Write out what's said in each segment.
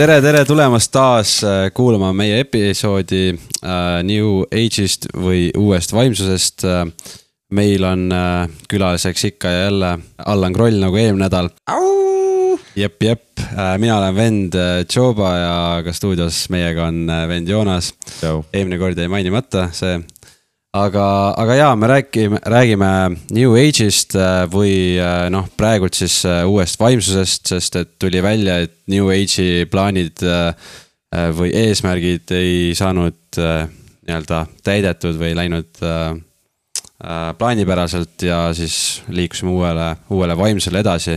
tere, tere tulemast taas äh, kuulama meie episoodi äh, New Age'ist või uuest vaimsusest äh, meil on äh, külaliseks ikka ja jälle Allan Kroll nagu eelmine nädal. jep, jep, äh, mina olen vend äh, Joba ja ka stuudios meiega on vend Joonas. eelmine kord jäi mainimata see. Aga, aga jaa, me räägime, räägime New Age'ist või noh, praegult siis uuest vaimsusest, sest et tuli välja, et New Age'i plaanid või eesmärgid ei saanud nii-öelda täidetud või läinud Äh, plaanipäraselt ja siis liikusime uuele, uuele vaimsele edasi.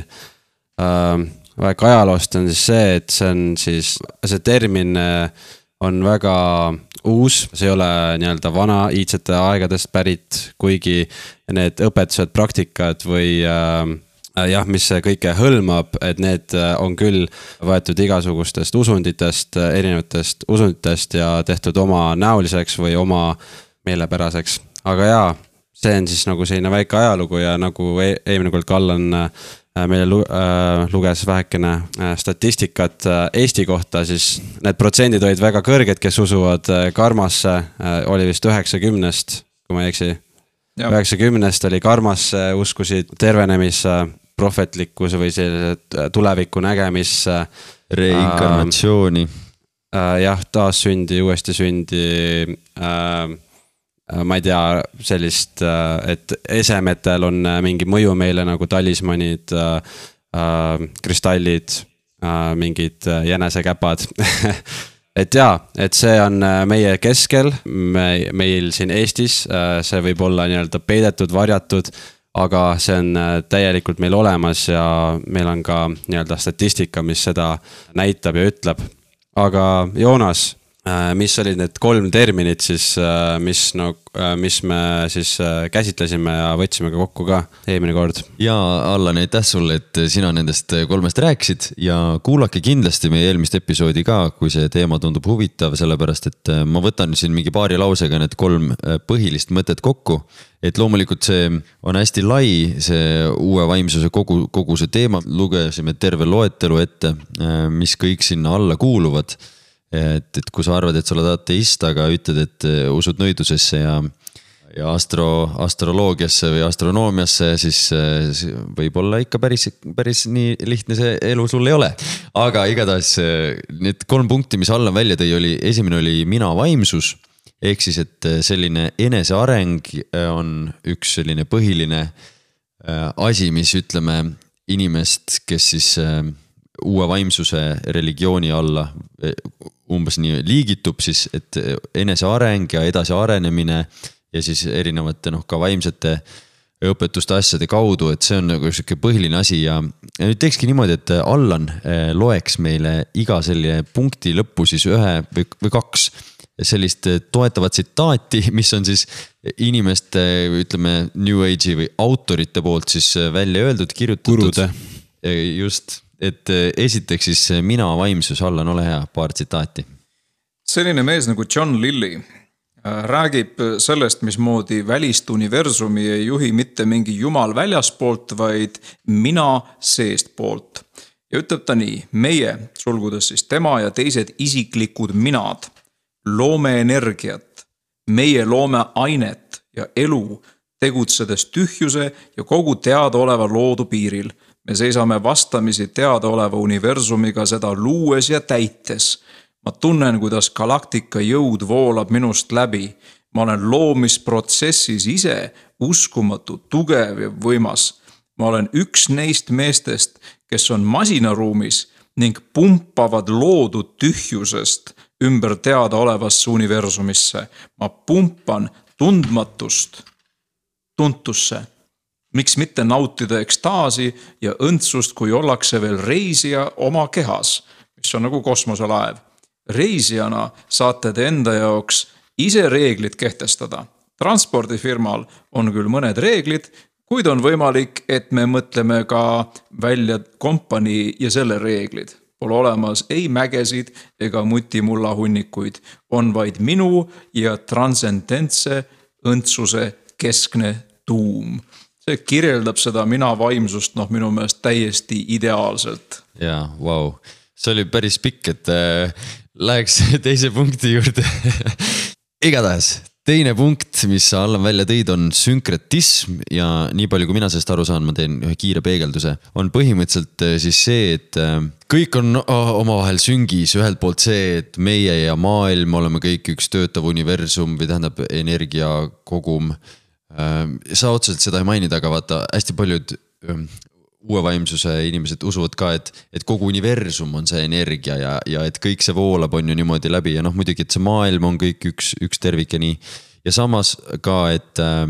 Äh, väike ajaloost on siis see, et see on siis, see termin äh, on väga uus, see ei ole nii-öelda vana iidsete aegadest pärit, kuigi need õpetused, praktikad või äh, jah, mis kõike hõlmab, et need on küll võetud igasugustest usunditest, erinevatest usunditest ja tehtud oma näoliseks või oma meelepäraseks, aga jaa see on siis nagu selline väike ajalugu ja nagu e eelmine kord Kallan äh, meile lu äh, luges vähekene äh, statistikat äh, Eesti kohta, siis need protsendid olid väga kõrged, kes usuvad äh, karmasse äh,, oli vist üheksakümnest, kui ma ei eksi. üheksakümnest oli karmasse, uskusid tervenemisse, prohvetlikkuse või sellise äh, tuleviku nägemisse. reinkarnatsiooni äh,. jah, taassündi, uuesti sündi äh, Äh, ma ei tea, sellist, äh, et esemetel on äh, mingi mõju meile nagu talismanid äh,, kristallid äh,, mingid jänesekäpad et jaa, et see on meie keskel, me, meil siin Eestis, see võib olla nii-öelda peidetud, varjatud. aga see on täielikult meil olemas ja meil on ka nii-öelda statistika, mis seda näitab ja ütleb. aga Joonas Äh, mis olid need kolm terminit siis, äh, mis no, äh, mis me siis käsitlesime ja võtsime ka kokku ka eelmine kord? ja Allan, aitäh sulle, et sina nendest kolmest rääkisid ja kuulake kindlasti meie eelmist episoodi ka, kui see teema tundub huvitav, sellepärast et ma võtan siin mingi paari lausega need kolm põhilist mõtet kokku. et loomulikult see on hästi lai, see uue vaimsuse kogu, kogu see teema, lugesime terve loetelu ette, mis kõik sinna alla kuuluvad et, et kui sa arvad, et sa oled ateist, aga ütled, et äh, usud nõidusesse ja, ja astro, astroloogiasse või astronoomiasse, siis äh, võib-olla ikka päris, päris nii lihtne see elu sul ei ole. aga igatahes äh, need kolm punkti, mis Allan välja tõi, oli, esimene oli mina vaimsus. ehk siis, et selline eneseareng on üks selline põhiline asi, mis ütleme inimest, kes siis uue vaimsuse religiooni alla umbes nii liigitub siis, et eneseareng ja edasiarenemine ja siis erinevate noh, ka vaimsete õpetuste asjade kaudu, et see on nagu sihuke põhiline asi ja, ja nüüd teekski niimoodi, et Allan eh, loeks meile iga selle punkti lõppu siis ühe või, või kaks sellist toetavat tsitaati, mis on siis inimeste, ütleme, New Age'i või autorite poolt siis välja öeldud, kirjutatud. just et eh, esiteks siis eh, mina vaimsus, Allan, ole hea, paar tsitaati. selline mees nagu John Lilly äh, räägib sellest, mismoodi välist universumi ei juhi mitte mingi jumal väljaspoolt, vaid mina seestpoolt. ja ütleb ta nii, meie, sulgudes siis tema ja teised isiklikud minad, loome energiat, meie loome ainet ja elu, tegutsedes tühjuse ja kogu teadaoleva loodu piiril me seisame vastamisi teadaoleva universumiga seda luues ja täites. ma tunnen, kuidas galaktika jõud voolab minust läbi. ma olen loomisprotsessis ise uskumatu, tugev ja võimas. ma olen üks neist meestest, kes on masinaruumis ning pumpavad loodud tühjusest ümber teadaolevasse universumisse. ma pumpan tundmatust tuntusse miks mitte nautida ekstaasi ja õndsust, kui ollakse veel reisija oma kehas, mis on nagu kosmoselaev. reisijana saate te enda jaoks ise reeglid kehtestada. transpordifirmal on küll mõned reeglid, kuid on võimalik, et me mõtleme ka välja kompanii ja selle reeglid. Pole olemas ei mägesid ega mutimullahunnikuid, on vaid minu ja transcendentse õndsuse keskne tuum see kirjeldab seda mina vaimsust, noh, minu meelest täiesti ideaalselt. jaa, vau see oli päris pikk, et äh, läheks teise punkti juurde igatahes teine punkt, mis sa, Allan, välja tõid, on sünkretism ja nii palju, kui mina sellest aru saan, ma teen ühe kiire peegelduse. on põhimõtteliselt äh, siis see, et äh, kõik on omavahel süngis, ühelt poolt see, et meie ja maailm oleme kõik üks töötav universum või tähendab energiakogum. Äh, sa otseselt seda ei maininud, aga vaata hästi paljud ähm, uue vaimsuse inimesed usuvad ka, et, et kogu universum on see energia ja, ja et kõik see voolab, on ju niimoodi läbi ja noh, muidugi, et see maailm on kõik üks, üks tervik ja nii. ja samas ka, et äh,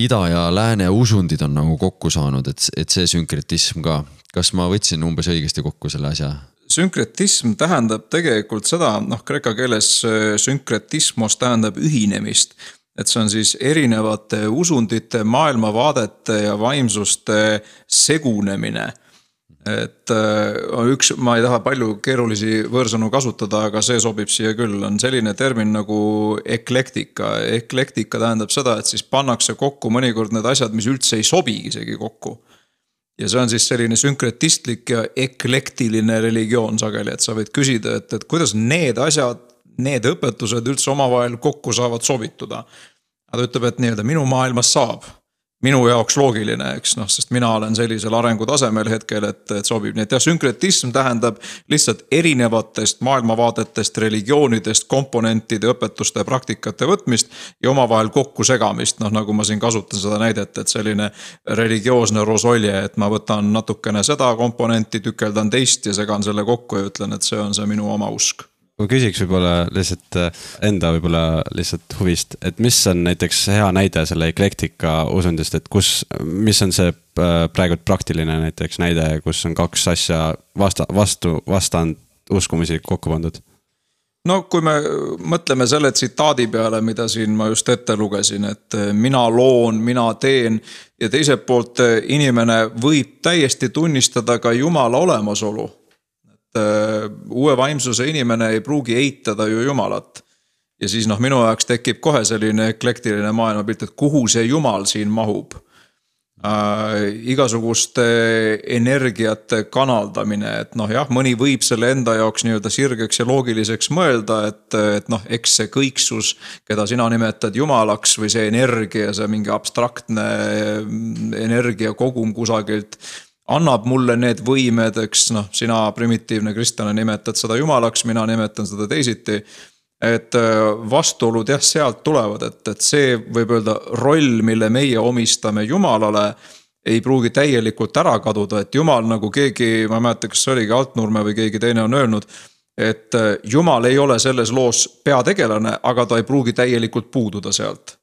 ida ja lääne usundid on nagu kokku saanud, et, et see sünkretism ka. kas ma võtsin umbes õigesti kokku selle asja? sünkretism tähendab tegelikult seda, noh, kreeka keeles äh, sünkretismos tähendab ühinemist et see on siis erinevate usundite, maailmavaadete ja vaimsuste segunemine. et äh, üks, ma ei taha palju keerulisi võõrsõnu kasutada, aga see sobib siia küll, on selline termin nagu eklektika. eklektika tähendab seda, et siis pannakse kokku mõnikord need asjad, mis üldse ei sobi isegi kokku ja see on siis selline sünkretistlik ja eklektiline religioon sageli, et sa võid küsida, et, et kuidas need asjad need õpetused üldse omavahel kokku saavad sobituda. ta ütleb, et nii-öelda minu maailmas saab. minu jaoks loogiline, eks noh, sest mina olen sellisel arengutasemel hetkel, et, et sobib, nii et jah, sünkretism tähendab lihtsalt erinevatest maailmavaadetest, religioonidest, komponentide, õpetuste, praktikate võtmist. ja omavahel kokkusegamist, noh nagu ma siin kasutan seda näidet, et selline religioosne rosolje, et ma võtan natukene seda komponenti, tükeldan teist ja segan selle kokku ja ütlen, et see on see minu oma usk ma küsiks võib-olla lihtsalt äh, enda võib-olla lihtsalt huvist, et mis on näiteks hea näide selle eklektika usundist, et kus, mis on see äh, praegu praktiline näiteks näide, kus on kaks asja vasta, vastu, vastand uskumusi kokku pandud? no kui me mõtleme selle tsitaadi peale, mida siin ma just ette lugesin, et äh, mina loon, mina teen. ja teiselt poolt inimene võib täiesti tunnistada ka jumala olemasolu uue vaimsuse inimene ei pruugi eitada ju jumalat. ja siis noh, minu jaoks tekib kohe selline eklektiline maailmapilt, et kuhu see jumal siin mahub äh,. igasuguste energiate kanaldamine, et noh, jah, mõni võib selle enda jaoks nii-öelda sirgeks ja loogiliseks mõelda, et, et noh, eks see kõiksus, keda sina nimetad jumalaks või see energia, see mingi abstraktne energiakogum kusagilt annab mulle need võimed, eks noh, sina primitiivne kristlane nimetad seda jumalaks, mina nimetan seda teisiti. et äh, vastuolud jah, sealt tulevad, et, et see võib öelda roll, mille meie omistame jumalale ei pruugi täielikult ära kaduda, et jumal nagu keegi, ma ei mäleta, kas see oligi Altnurme või keegi teine on öelnud. et äh, jumal ei ole selles loos peategelane, aga ta ei pruugi täielikult puududa sealt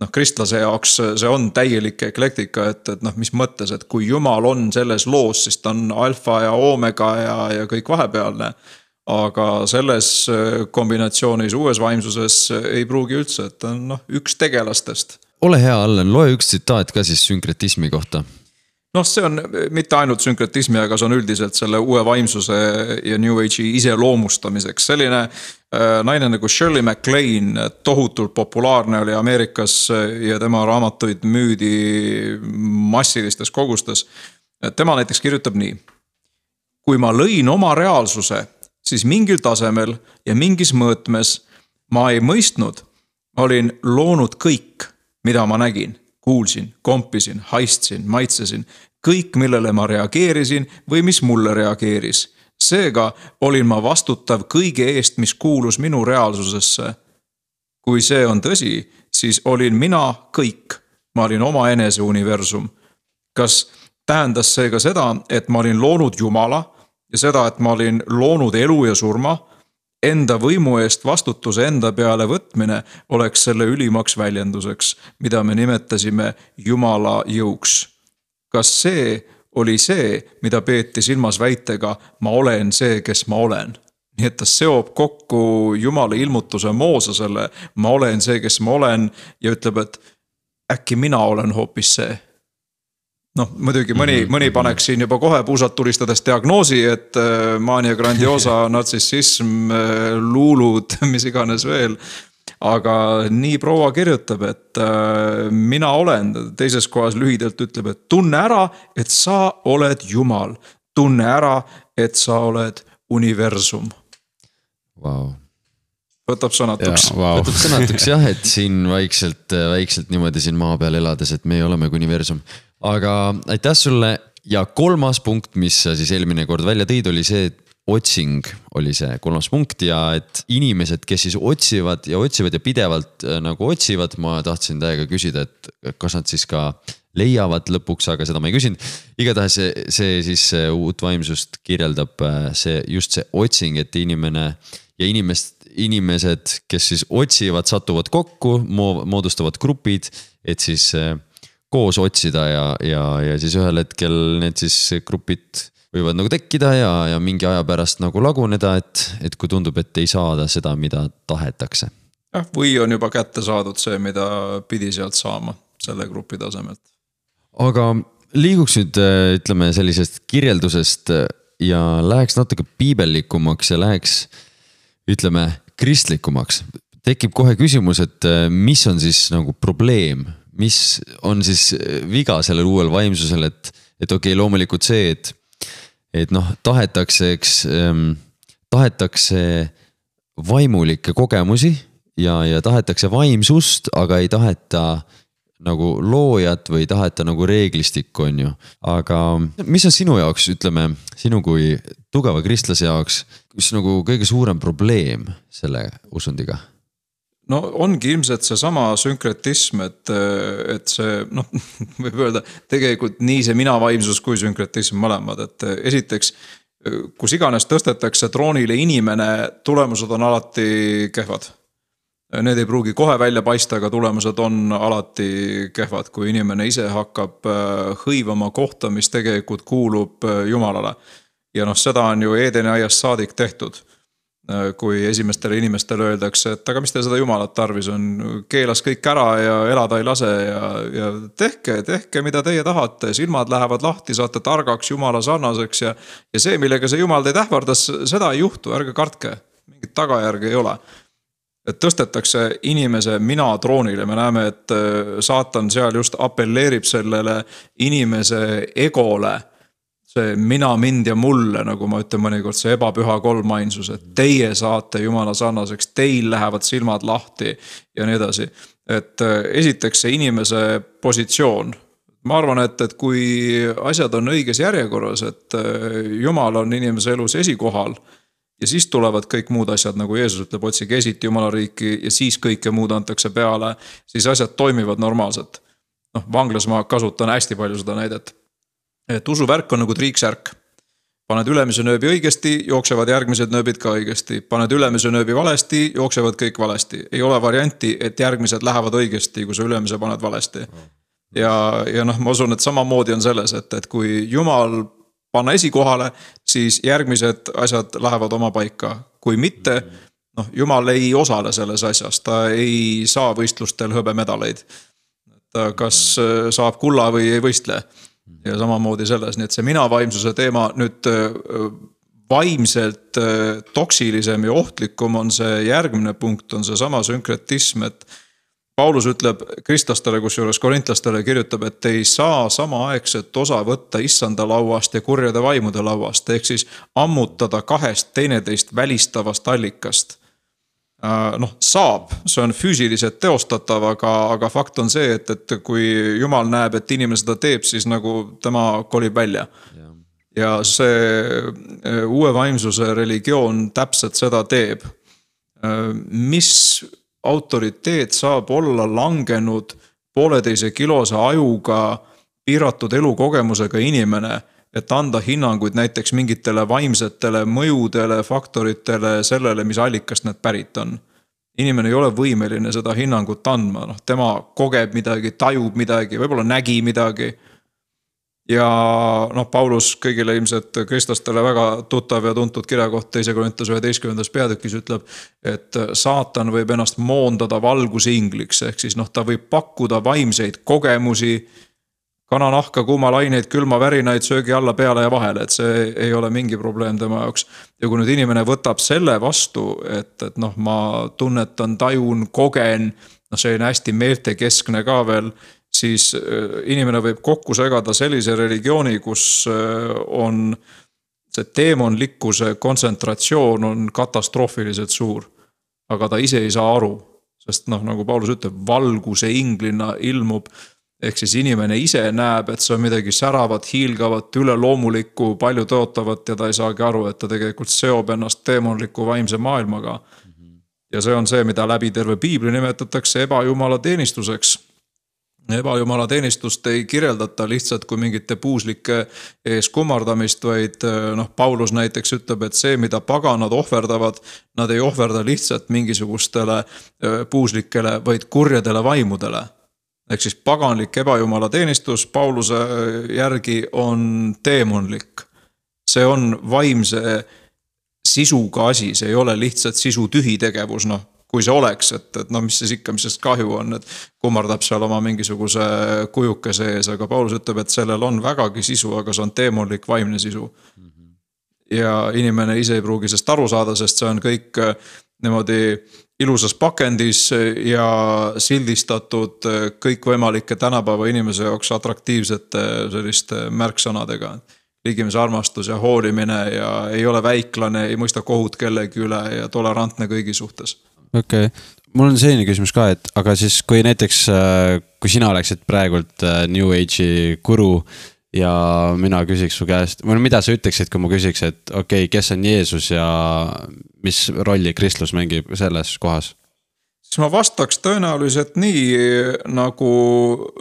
noh, kristlase jaoks see on täielik eklektika, et, et noh, mis mõttes, et kui jumal on selles loos, siis ta on alfa ja oomega ja, ja kõik vahepealne. aga selles äh, kombinatsioonis uues vaimsuses ei pruugi üldse, et ta on noh, üks tegelastest. ole hea, Allan, loe üks tsitaat ka siis sünkretismi kohta noh, see on mitte ainult sünkretismi, aga see on üldiselt selle uue vaimsuse ja New Age'i iseloomustamiseks, selline äh, naine nagu Shirley MacLaine, tohutult populaarne oli Ameerikas ja tema raamatuid müüdi massilistes kogustes. tema näiteks kirjutab nii. kui ma lõin oma reaalsuse, siis mingil tasemel ja mingis mõõtmes ma ei mõistnud, ma olin loonud kõik, mida ma nägin kuulsin, kompisin, haistsin, maitsesin, kõik, millele ma reageerisin või mis mulle reageeris. seega olin ma vastutav kõige eest, mis kuulus minu reaalsusesse. kui see on tõsi, siis olin mina kõik, ma olin omaenese universum. kas tähendas see ka seda, et ma olin loonud Jumala ja seda, et ma olin loonud elu ja surma enda võimu eest vastutuse enda peale võtmine oleks selle ülimaks väljenduseks, mida me nimetasime Jumala jõuks. kas see oli see, mida peeti silmas väitega ma olen see, kes ma olen? nii et ta seob kokku Jumala ilmutuse Moosesele, ma olen see, kes ma olen ja ütleb, et äkki mina olen hoopis see noh, muidugi mõni mm, -hmm. mõni paneks siin juba kohe puusalt tulistades diagnoosi, et äh, mania grandiosa, natsissism, äh, luulud, mis iganes veel. aga nii proua kirjutab, et äh, mina olen, teises kohas lühidalt ütleb, et tunne ära, et sa oled jumal. tunne ära, et sa oled universum Vau. võtab sõnatuks. Wow. võtab sõnatuks jah, et siin vaikselt, vaikselt niimoodi siin maa peal elades, et meie oleme kui universum. Aga aitäh sulle ja kolmas punkt, mis sa siis eelmine kord välja tõid, oli see, et otsing oli see kolmas punkt ja et inimesed, kes siis otsivad ja otsivad ja pidevalt äh, nagu otsivad, ma tahtsin täiega küsida, et kas nad siis ka leiavad lõpuks, aga seda ma ei küsinud. igatahes see, see siis see uut vaimsust kirjeldab äh, see just see otsing, et inimene ja inimest, inimesed, kes siis otsivad, satuvad kokku, moodustavad grupid, et siis äh, koos otsida ja, ja, ja siis ühel hetkel need siis grupid võivad nagu tekkida ja, ja mingi aja pärast nagu laguneda, et, et kui tundub, et ei saada seda, mida tahetakse. jah, või on juba kätte saadud see, mida pidi sealt saama selle grupi tasemelt. aga liiguks nüüd ütleme sellisest kirjeldusest ja läheks natuke piibellikumaks ja läheks ütleme kristlikumaks. tekib kohe küsimus, et mis on siis nagu probleem, mis on siis viga sellel uuel vaimsusel, et, et okei okay,, loomulikult see, et et noh, tahetakse, eks ähm,, tahetakse vaimulikke kogemusi ja, ja tahetakse vaimsust, aga ei taheta nagu loojat või ei taheta nagu reeglistikku, on ju. aga mis on sinu jaoks, ütleme, sinu kui tugeva kristlase jaoks, mis nagu kõige suurem probleem selle usundiga? No ongi ilmselt seesama sünkretism, et, et see noh, võib öelda tegelikult nii see mina vaimsus kui sünkretism mõlemad, et esiteks. kus iganes tõstetakse troonile inimene, tulemused on alati kehvad. Need ei pruugi kohe välja paista, aga tulemused on alati kehvad, kui inimene ise hakkab äh, hõivama kohta, mis tegelikult kuulub äh, jumalale. ja noh, seda on ju Eedeni aiast saadik tehtud kui esimestele inimestele öeldakse, et aga mis teil seda jumalat tarvis on, keelas kõik ära ja elada ei lase ja, ja tehke, tehke, mida teie tahate, silmad lähevad lahti, saate targaks, jumala sarnaseks ja. ja see, millega see jumal teid ähvardas, seda ei juhtu, ärge kartke, mingit tagajärge ei ole et tõstetakse inimese mina troonile, me näeme, et äh, saatan seal just apelleerib sellele inimese egole see mina, mind ja mulle, nagu ma ütlen mõnikord, see ebapüha kolmainsus, et teie saate jumala sarnaseks, teil lähevad silmad lahti ja nii edasi. et äh, esiteks see inimese positsioon. ma arvan, et, et kui asjad on õiges järjekorras, et äh, jumal on inimese elus esikohal ja siis tulevad kõik muud asjad, nagu Jeesus ütleb, otsige esiti jumala riiki ja siis kõike muud antakse peale, siis asjad toimivad normaalselt. noh, vanglas ma kasutan hästi palju seda näidet et usuvärk on nagu triiksärk. paned ülemise nööbi õigesti, jooksevad järgmised nööbid ka õigesti, paned ülemise nööbi valesti, jooksevad kõik valesti. ei ole varianti, et järgmised lähevad õigesti, kui sa ülemise paned valesti. ja, ja noh, ma usun, et samamoodi on selles, et, et kui jumal panna esikohale, siis järgmised asjad lähevad oma paika, kui mitte noh, jumal ei osale selles asjas, ta ei saa võistlustel hõbemedaleid. ta kas saab kulla või ei võistle ja samamoodi selles, nii et see mina vaimsuse teema nüüd vaimselt toksilisem ja ohtlikum on see järgmine punkt, on seesama sünkretism, et. Paulus ütleb kristlastele, kusjuures korintlastele kirjutab, et ei saa samaaegset osa võtta issanda lauast ja kurjade vaimude lauast, ehk siis ammutada kahest teineteist välistavast allikast Äh, noh, saab, see on füüsiliselt teostatav, aga, aga fakt on see, et, et kui jumal näeb, et inimene seda teeb, siis nagu tema kolib välja. ja see äh, uue vaimsuse religioon täpselt seda teeb. Äh, mis autoriteet saab olla langenud pooleteise kilose ajuga piiratud elukogemusega inimene et anda hinnanguid näiteks mingitele vaimsetele mõjudele, faktoritele, sellele, mis allikast need pärit on. inimene ei ole võimeline seda hinnangut andma, noh, tema kogeb midagi, tajub midagi, võib-olla nägi midagi. ja noh, Paulus kõigile ilmselt kristlastele väga tuttav ja tuntud kirjakoht teise Korintuse üheteistkümnendas peatükis ütleb. et saatan võib ennast moondada valgusingliks, ehk siis noh, ta võib pakkuda vaimseid kogemusi kananahka, kuumalaineid, külmavärinaid söögi alla, peale ja vahele, et see ei ole mingi probleem tema jaoks. ja kui nüüd inimene võtab selle vastu, et, et noh, ma tunnetan, tajun, kogen, noh, selline hästi meeltekeskne ka veel siis äh, inimene võib kokku segada sellise religiooni, kus äh, on see teemonlikkuse kontsentratsioon on katastroofiliselt suur. aga ta ise ei saa aru, sest noh, nagu Paulus ütleb, valguse inglina ilmub. Ehk siis inimene ise näeb, et see on midagi säravat, hiilgavat, üleloomulikku, palju tõotavat ja ta ei saagi aru, et ta tegelikult seob ennast teemonliku vaimse maailmaga. ja see on see, mida läbi terve piibli nimetatakse ebajumala teenistuseks ebajumala teenistust ei kirjeldata lihtsalt kui mingite puuslike ees kummardamist, vaid noh, Paulus näiteks ütleb, et see, mida paganad ohverdavad, nad ei ohverda lihtsalt mingisugustele äh, puuslikele, vaid kurjadele vaimudele. Ehk siis paganlik ebajumala teenistus Pauluse äh, järgi on teemonlik. see on vaimse sisuga asi, see ei ole lihtsalt sisutühi tegevus, noh kui see oleks, et, et no mis siis ikka, mis sest kahju on, et kummardab seal oma mingisuguse kujukese ees, aga Paulus ütleb, et sellel on vägagi sisu, aga see on teemonlik vaimne sisu. ja inimene ise ei pruugi sellest aru saada, sest see on kõik äh, niimoodi ilusas pakendis ja sildistatud kõikvõimalike tänapäeva inimese jaoks atraktiivsete selliste märksõnadega ligimise armastus ja hoolimine ja ei ole väiklane, ei mõista kohut kellegi üle ja tolerantne kõigi suhtes okei okay., mul on selline küsimus ka, et aga siis, kui näiteks, äh, kui sina oleksid praegult äh, New Age'i guru ja mina küsiks su käest, või no mida sa ütleksid, kui ma küsiks, et okei okay,, kes on Jeesus ja mis rolli kristlus mängib selles kohas? siis ma vastaks tõenäoliselt nii nagu,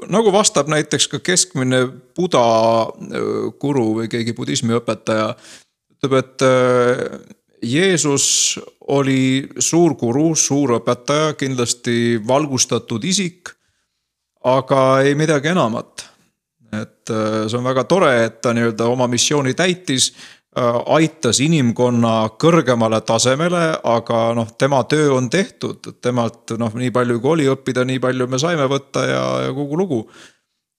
nagu vastab näiteks ka keskmine buda äh, guru või keegi budismi õpetaja. ütleb, et Jeesus oli suur guru, suur õpetaja, kindlasti valgustatud isik, aga ei midagi enamat. Et äh, see on väga tore, et ta nii-öelda oma missiooni täitis, äh, aitas inimkonna kõrgemale tasemele, aga noh, tema töö on tehtud, temalt noh, nii palju kui oli õppida, nii palju me saime võtta ja, ja kogu lugu.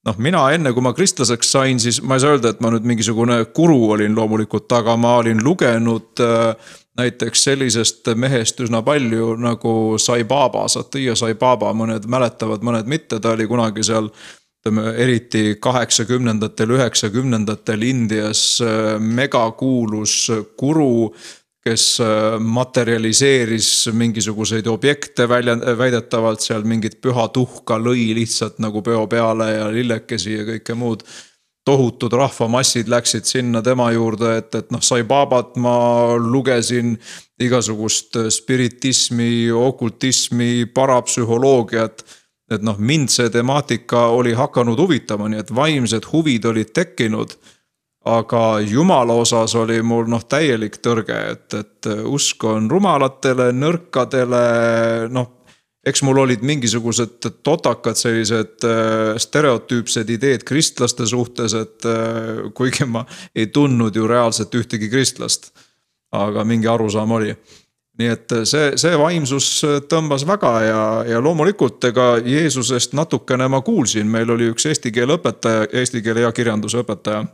Noh, mina enne, kui ma kristlaseks sain, siis ma ei saa öelda, et ma nüüd mingisugune guru olin loomulikult, aga ma olin lugenud äh, näiteks sellisest mehest üsna palju nagu Sai Baba, Satya Sai Baba, mõned mäletavad, mõned mitte, ta oli kunagi seal ütleme eriti kaheksakümnendatel, üheksakümnendatel Indias äh, megakuulus guru kes äh, materialiseeris mingisuguseid objekte välja, väidetavalt seal mingit püha tuhka lõi lihtsalt nagu peo peale ja lillekesi ja kõike muud. tohutud rahvamassid läksid sinna tema juurde, et, et noh, sai Babat ma lugesin igasugust spiritismi, okultismi, parapsühholoogiat et noh, mind see temaatika oli hakanud huvitama, nii et vaimsed huvid olid tekkinud aga jumala osas oli mul noh, täielik tõrge, et, et usk on rumalatele, nõrkadele, noh. eks mul olid mingisugused totakad sellised äh, stereotüüpsed ideed kristlaste suhtes, et äh, kuigi ma ei tundnud ju reaalselt ühtegi kristlast. aga mingi arusaam oli nii et see, see vaimsus tõmbas väga ja, ja loomulikult ega Jeesusest natukene ma kuulsin, meil oli üks eesti keele õpetaja, eesti keele ja kirjanduse õpetaja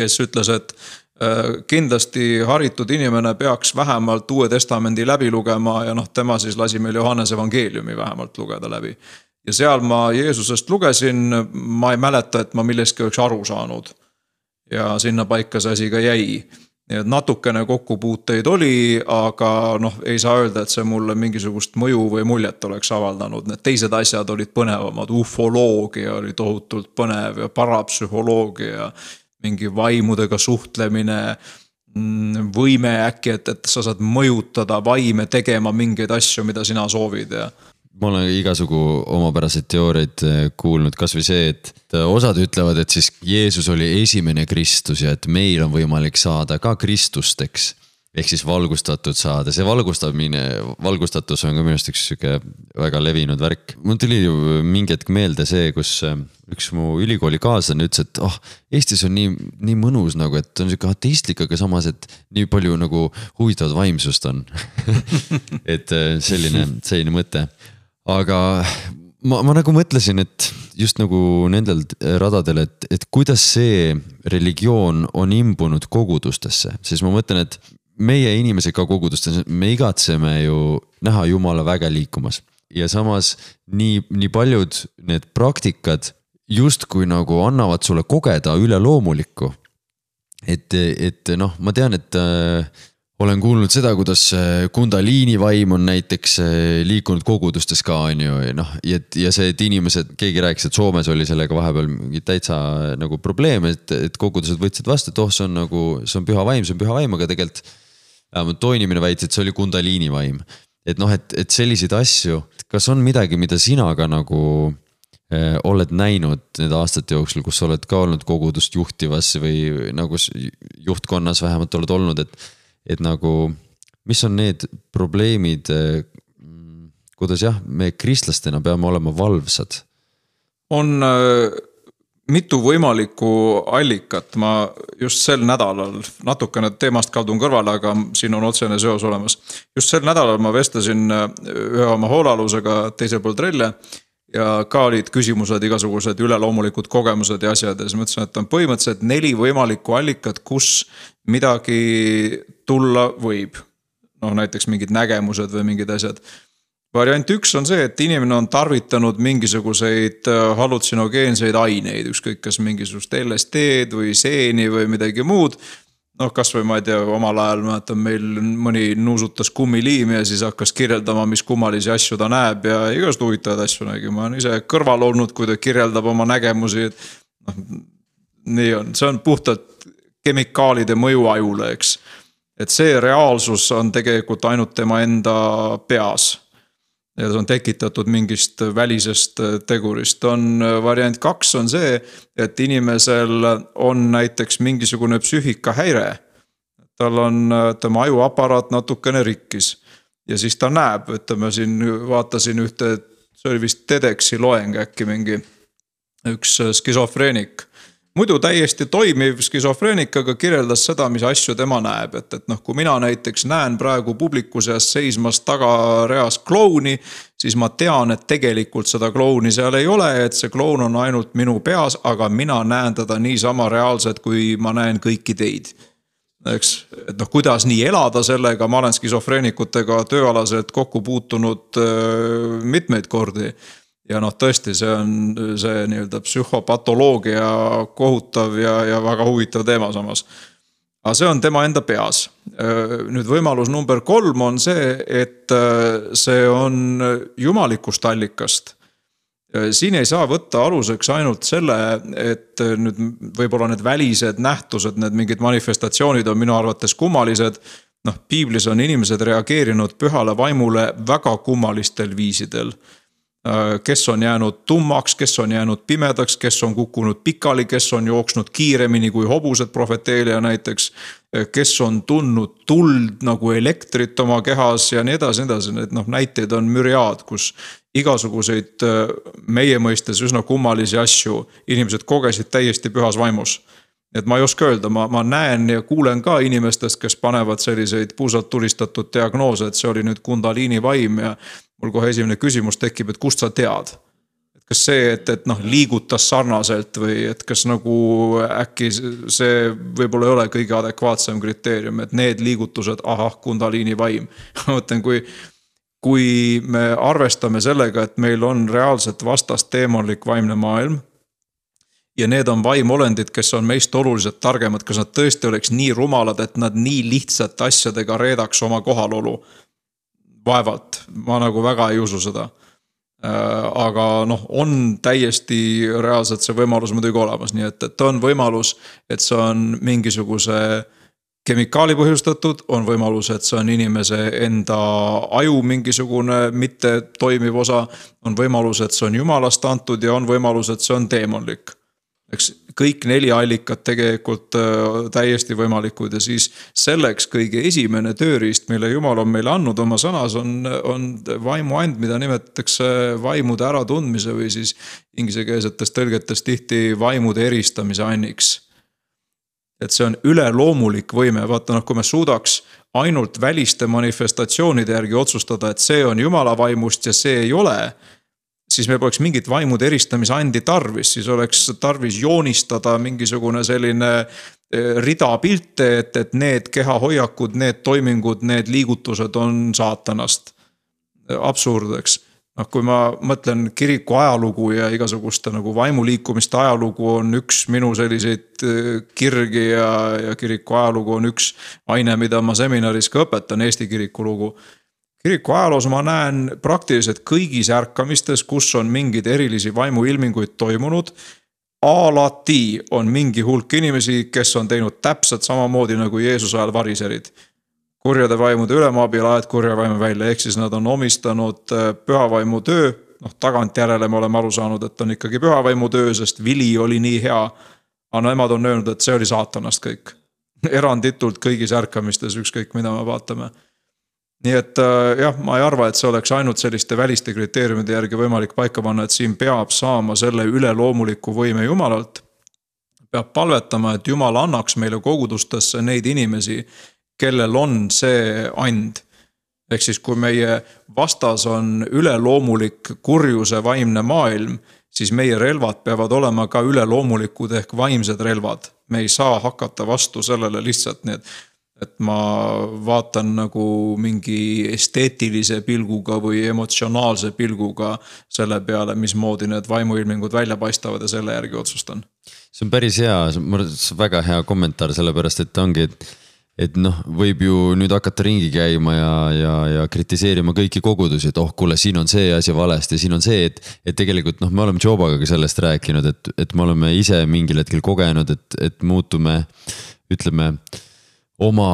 kes ütles, et äh, kindlasti haritud inimene peaks vähemalt Uue Testamendi läbi lugema ja noh, tema siis lasi meil Johannese evangeeliumi vähemalt lugeda läbi. ja seal ma Jeesusest lugesin, ma ei mäleta, et ma millestki oleks aru saanud. ja sinnapaika see asi ka jäi. Nii et natukene kokkupuuteid oli, aga noh, ei saa öelda, et see mulle mingisugust mõju või muljet oleks avaldanud, need teised asjad olid põnevamad, ufoloogia oli tohutult põnev ja parapsühholoogia mingi vaimudega suhtlemine mm, võime äkki, et, et sa saad mõjutada vaime tegema mingeid asju, mida sina soovid ja. Ma olen igasugu omapäraseid teooriaid eh, kuulnud, kasvõi see, et osad ütlevad, et siis Jeesus oli esimene Kristus ja et meil on võimalik saada ka Kristusteks ehk siis valgustatud saada, see valgustamine, valgustatus on ka minu arust üks sihuke väga levinud värk. mul tuli mingi hetk meelde see, kus äh, üks mu ülikoolikaaslane ütles, et oh, Eestis on nii, nii mõnus nagu, et on sihuke ateistlik, aga samas, et nii palju nagu huvitavat vaimsust on et äh, selline, selline mõte. Aga ma, ma nagu mõtlesin, et just nagu nendel radadel, et, et kuidas see religioon on imbunud kogudustesse, siis ma mõtlen, et meie inimesed ka kogudustes, me igatseme ju näha Jumala väge liikumas ja samas nii, nii paljud need praktikad justkui nagu annavad sulle kogeda üleloomulikku. et, et noh, ma tean, et äh, olen kuulnud seda, kuidas äh, Kundaliini vaim on näiteks äh, liikunud kogudustes ka, on ju, ja noh, ja, ja see, et inimesed, keegi rääkis, et Soomes oli sellega vahepeal mingi täitsa äh, nagu probleem, et, et kogudused võtsid vastu, et oh, see on nagu, see on püha vaim, see on püha vaim, aga tegelikult. vähemalt too inimene väitis, et see oli Kundaliini vaim. et noh, et, et selliseid asju, kas on midagi, mida sina ka nagu oled näinud nende aastate jooksul, kus sa oled ka olnud kogudust juhtivas või nagu juhtkonnas vähemalt oled olnud, et et nagu, mis on need probleemid, eh, kuidas jah, me kristlastena peame olema valvsad? on äh, mitu võimalikku allikat, ma just sel nädalal, natukene teemast kaldun kõrvale, aga siin on otsene seos olemas. just sel nädalal ma vestlesin äh, ühe oma hoolealusega teisel pool trelle ja ka olid küsimused, igasugused üleloomulikud kogemused ja asjad ja siis mõtlesin, et on põhimõtteliselt neli võimalikku allikat, kus midagi tulla võib. noh, näiteks mingid nägemused või mingid asjad. variant üks on see, et inimene on tarvitanud mingisuguseid äh, hallutsinogeenseid aineid, ükskõik kas mingisugust LSD-d või seeni või midagi muud noh, kasvõi ma ei tea, omal ajal mäletan, meil mõni nuusutas kummiliimi ja siis hakkas kirjeldama, mis kummalisi asju ta näeb ja igasuguseid huvitavaid asju nägi, ma olen ise kõrval olnud, kui ta kirjeldab oma nägemusi, et noh. nii on, see on puhtalt kemikaalide mõju ajule, eks. Et see reaalsus on tegelikult ainult tema enda peas. Ja see on tekitatud mingist välisest tegurist, on variant kaks on see, et inimesel on näiteks mingisugune psüühikahäire. tal on tema ajuaparaat natukene rikkis. Ja siis ta näeb, ütleme siin vaatasin ühte, see oli vist TEDxi loeng äkki mingi üks skisofreenik muidu täiesti toimiv skisofreenikaga kirjeldas seda, mis asju tema näeb, et, et noh, kui mina näiteks näen praegu publiku seas seismas tagareas klouni. siis ma tean, et tegelikult seda klouni seal ei ole, et see kloun on ainult minu peas, aga mina näen teda niisama reaalselt, kui ma näen kõiki teid eks, et noh, kuidas nii elada sellega, ma olen skisofreenikutega tööalaselt kokku puutunud äh, mitmeid kordi ja noh, tõesti, see on see nii-öelda psühhopatoloogia kohutav ja, ja väga huvitav teema samas. aga see on tema enda peas. nüüd võimalus number kolm on see, et see on jumalikust allikast siin ei saa võtta aluseks ainult selle, et nüüd võib-olla need välised nähtused, need mingid manifestatsioonid on minu arvates kummalised. noh, piiblis on inimesed reageerinud pühale vaimule väga kummalistel viisidel Äh, kes on jäänud tummaks, kes on jäänud pimedaks, kes on kukkunud pikali, kes on jooksnud kiiremini kui hobused, prohveteelia näiteks. Äh, kes on tundnud tuld nagu elektrit oma kehas ja nii edasi, nii edasi, need noh, näiteid on müriaad, kus igasuguseid äh, meie mõistes üsna kummalisi asju inimesed kogesid täiesti pühas vaimus et ma ei oska öelda, ma, ma näen ja kuulen ka inimestest, kes panevad selliseid puusalt tulistatud diagnoose, et see oli nüüd kundaliini vaim ja mul kohe esimene küsimus tekib, et kust sa tead? et kas see, et, et noh, liigutas sarnaselt või et kas nagu äkki see võib-olla ei ole kõige adekvaatsem kriteerium, et need liigutused, ahah, kundaliini vaim ma mõtlen, kui kui me arvestame sellega, et meil on reaalselt vastas teemantlik vaimne maailm. ja need on vaimolendid, kes on meist oluliselt targemad, kas nad tõesti oleks nii rumalad, et nad nii lihtsate asjadega reedaks oma kohalolu vaevalt, ma nagu väga ei usu seda. Äh, aga noh, on täiesti reaalselt see võimalus muidugi olemas, nii et, et on võimalus, et see on mingisuguse kemikaali põhjustatud, on võimalus, et see on inimese enda aju mingisugune mittetoimiv osa. on võimalus, et see on jumalast antud ja on võimalus, et see on teemonlik eks kõik neli allikat tegelikult äh, täiesti võimalikud ja siis selleks kõige esimene tööriist, mille jumal on meile andnud oma sõnas, on, on vaimuand, mida nimetatakse vaimude äratundmise või siis inglisekeelsetes tõlgetes tihti vaimude eristamise anniks. et see on üleloomulik võime, vaata noh, kui me suudaks ainult väliste manifestatsioonide järgi otsustada, et see on jumala vaimust ja see ei ole siis meil poleks mingit vaimude eristamise andi tarvis, siis oleks tarvis joonistada mingisugune selline eh, rida pilte, et, et need kehahoiakud, need toimingud, need liigutused on saatanast. absurd, eks. noh, kui ma mõtlen kiriku ajalugu ja igasuguste nagu vaimuliikumiste ajalugu on üks minu selliseid äh, kirgi ja, ja kiriku ajalugu on üks aine, mida ma seminaris ka õpetan, Eesti kiriku lugu. Kiriku ajaloos ma näen praktiliselt kõigis ärkamistes, kus on mingeid erilisi vaimuilminguid toimunud alati on mingi hulk inimesi, kes on teinud täpselt samamoodi nagu Jeesuse ajal variserid kurjade vaimude ülemaabil aed kurja vaimu välja, ehk siis nad on omistanud äh, pühavaimu töö. noh, tagantjärele me oleme aru saanud, et on ikkagi pühavaimu töö, sest vili oli nii hea. aga nemad on öelnud, et see oli saatanast kõik. eranditult kõigis ärkamistes, ükskõik mida me vaatame. Nii et äh, jah, ma ei arva, et see oleks ainult selliste väliste kriteeriumide järgi võimalik paika panna, et siin peab saama selle üleloomuliku võime jumalalt peab palvetama, et jumal annaks meile kogudustesse neid inimesi, kellel on see and. ehk siis, kui meie vastas on üleloomulik kurjuse vaimne maailm, siis meie relvad peavad olema ka üleloomulikud ehk vaimsed relvad. me ei saa hakata vastu sellele lihtsalt nii, et et ma vaatan nagu mingi esteetilise pilguga või emotsionaalse pilguga selle peale, mismoodi need vaimuilmingud välja paistavad ja selle järgi otsustan. see on päris hea, see on väga hea kommentaar, sellepärast et ongi, et et noh, võib ju nüüd hakata ringi käima ja, ja, ja kritiseerima kõiki kogudusi, et oh, kuule, siin on see asi valesti, siin on see, et. et tegelikult noh, me oleme Jobaga ka sellest rääkinud, et, et me oleme ise mingil hetkel kogenud, et, et muutume, ütleme. Oma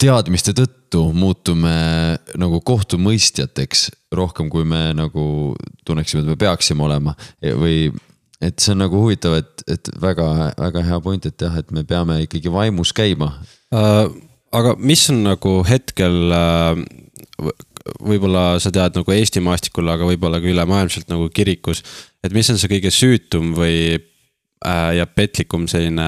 teadmiste tõttu muutume nagu kohtumõistjateks rohkem, kui me nagu tunneksime, et me peaksime olema või et see on nagu huvitav, et, et väga-väga hea point, et jah, et me peame ikkagi vaimus käima Äh, aga mis on nagu hetkel, äh, võib-olla sa tead nagu Eesti maastikul, aga võib-olla ka ülemaailmselt nagu kirikus. et mis on see kõige süütum või äh, ja petlikum selline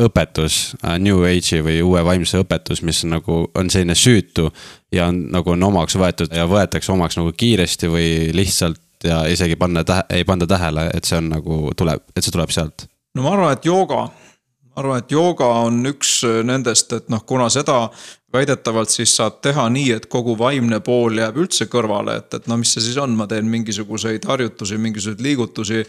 õpetus, New Age'i või uue vaimsuse õpetus, mis on nagu, on selline süütu. ja on nagu on omaks võetud ja võetakse omaks nagu kiiresti või lihtsalt ja isegi panna tähe, ei panda tähele, et see on nagu tuleb, et see tuleb sealt. no ma arvan, et jooga ma arvan, et jooga on üks äh, nendest, et noh, kuna seda väidetavalt siis saab teha nii, et kogu vaimne pool jääb üldse kõrvale, et, et no mis see siis on, ma teen mingisuguseid harjutusi, mingisuguseid liigutusi.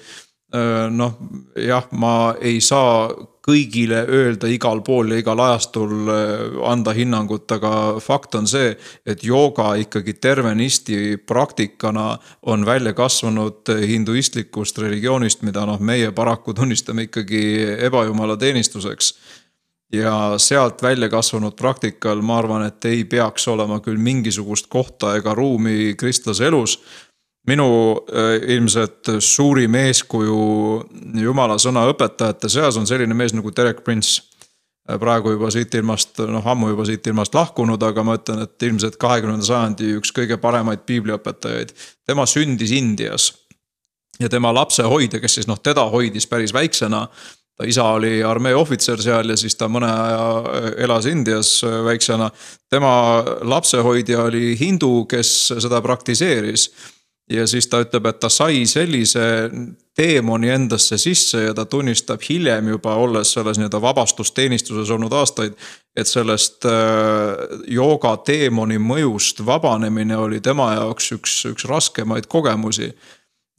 Äh, noh, jah, ma ei saa kõigile öelda igal pool ja igal ajastul äh, anda hinnangut, aga fakt on see, et jooga ikkagi tervenisti praktikana on välja kasvanud hinduistlikust religioonist, mida noh, meie paraku tunnistame ikkagi ebajumala teenistuseks. Ja sealt välja kasvanud praktikal, ma arvan, et ei peaks olema küll mingisugust kohta ega ruumi kristlase elus minu äh, ilmselt suurim eeskuju jumala sõna õpetajate seas on selline mees nagu Derek Prince. Äh, praegu juba siit ilmast, noh ammu juba siit ilmast lahkunud, aga ma ütlen, et ilmselt kahekümnenda sajandi üks kõige paremaid piibliõpetajaid. tema sündis Indias ja tema lapsehoidja, kes siis noh, teda hoidis päris väiksena ta isa oli armee ohvitser seal ja siis ta mõne aja äh, elas Indias väiksena. tema lapsehoidja oli hindu, kes seda praktiseeris ja siis ta ütleb, et ta sai sellise teemoni endasse sisse ja ta tunnistab hiljem juba, olles selles nii-öelda vabastusteenistuses olnud aastaid. et sellest äh, jooga teemoni mõjust vabanemine oli tema jaoks üks, üks raskemaid kogemusi.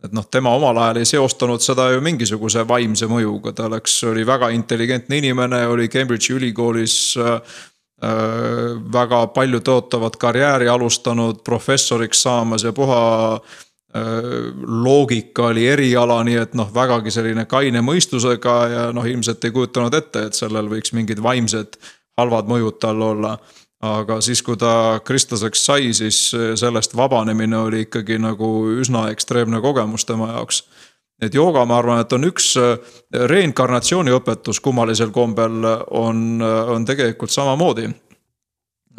et noh, tema omal ajal ei seostanud seda ju mingisuguse vaimse mõjuga, ta oleks, oli väga intelligentne inimene, oli Cambridge'i ülikoolis Äh, väga palju tõotavat karjääri alustanud, professoriks saamas ja puha äh, loogika oli eriala, nii et noh, vägagi selline kaine mõistusega ja noh, ilmselt ei kujutanud ette, et sellel võiks mingid vaimsed halvad mõjud tal olla. aga siis, kui ta kristlaseks sai, siis sellest vabanemine oli ikkagi nagu üsna ekstreemne kogemus tema jaoks et jooga, ma arvan, et on üks äh, reinkarnatsiooni õpetus kummalisel kombel on, äh, on tegelikult samamoodi.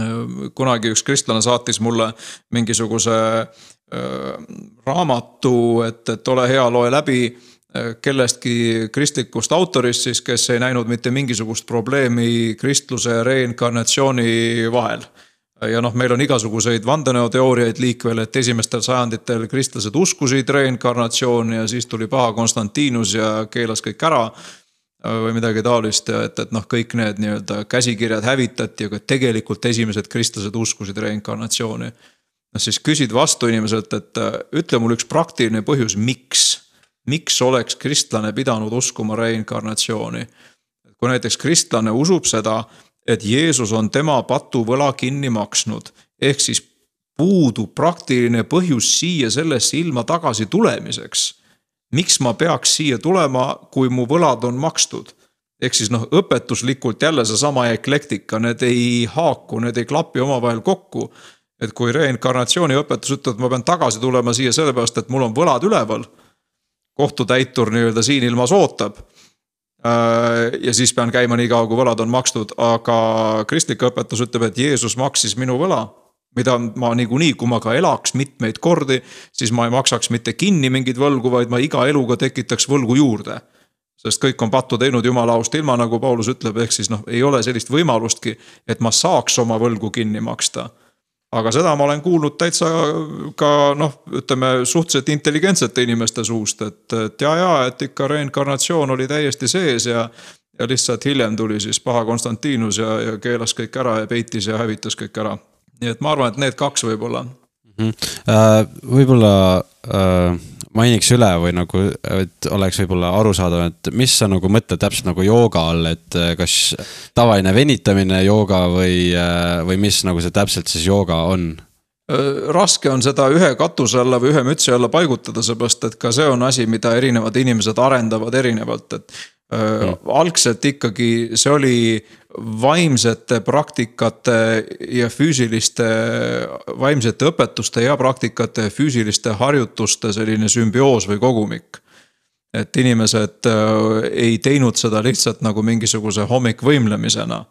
Äh, kunagi üks kristlane saatis mulle mingisuguse raamatu, et, et ole hea, loe läbi kellestki kristlikust autorist siis, kes ei näinud mitte mingisugust probleemi kristluse ja reinkarnatsiooni vahel ja noh, meil on igasuguseid vandenõuteooriaid liikvel, et esimestel sajanditel kristlased uskusid reinkarnatsiooni ja siis tuli paha Konstantinus ja keelas kõik ära. või midagi taolist ja et, et noh, kõik need nii-öelda käsikirjad hävitati, aga tegelikult esimesed kristlased uskusid reinkarnatsiooni. siis küsid vastu inimeselt, et äh, ütle mulle üks praktiline põhjus, miks. miks oleks kristlane pidanud uskuma reinkarnatsiooni? kui näiteks kristlane usub seda, et Jeesus on tema patuvõla kinni maksnud, ehk siis puudub praktiline põhjus siia sellesse ilma tagasi tulemiseks. miks ma peaks siia tulema, kui mu võlad on makstud? ehk siis noh, õpetuslikult jälle seesama eklektika, need ei haaku, need ei klapi omavahel kokku. et kui reinkarnatsiooni õpetus ütleb, et ma pean tagasi tulema siia sellepärast, et mul on võlad üleval. kohtutäitur nii-öelda siin ilmas ootab ja siis pean käima nii kaua, kui võlad on makstud, aga kristlik õpetus ütleb, et Jeesus maksis minu võla. mida ma niikuinii, kui ma ka elaks mitmeid kordi, siis ma ei maksaks mitte kinni mingeid võlgu, vaid ma iga eluga tekitaks võlgu juurde. sest kõik on pattu teinud jumala aust ilma, nagu Paulus ütleb, ehk siis noh, ei ole sellist võimalustki, et ma saaks oma võlgu kinni maksta aga seda ma olen kuulnud täitsa ka noh, ütleme suhteliselt intelligentsete inimeste suust, et, et ja, ja et ikka reinkarnatsioon oli täiesti sees ja. ja lihtsalt hiljem tuli siis paha Konstantinus ja, ja keelas kõik ära ja peitis ja hävitas kõik ära. nii et ma arvan, et need kaks võib-olla. Võib-olla äh mainiks üle või nagu, et oleks võib-olla arusaadav, et mis sa nagu mõtled täpselt nagu jooga all, et äh, kas tavaline venitamine jooga või, äh, või mis nagu see täpselt siis jooga on? Äh, raske on seda ühe katuse alla või ühe mütsi alla paigutada, seepärast et ka see on asi, mida erinevad inimesed arendavad erinevalt, et mm. algselt ikkagi see oli vaimsete praktikate ja füüsiliste, vaimsete õpetuste ja praktikate ja füüsiliste harjutuste selline sümbioos või kogumik. et inimesed äh, ei teinud seda lihtsalt nagu mingisuguse hommikvõimlemisena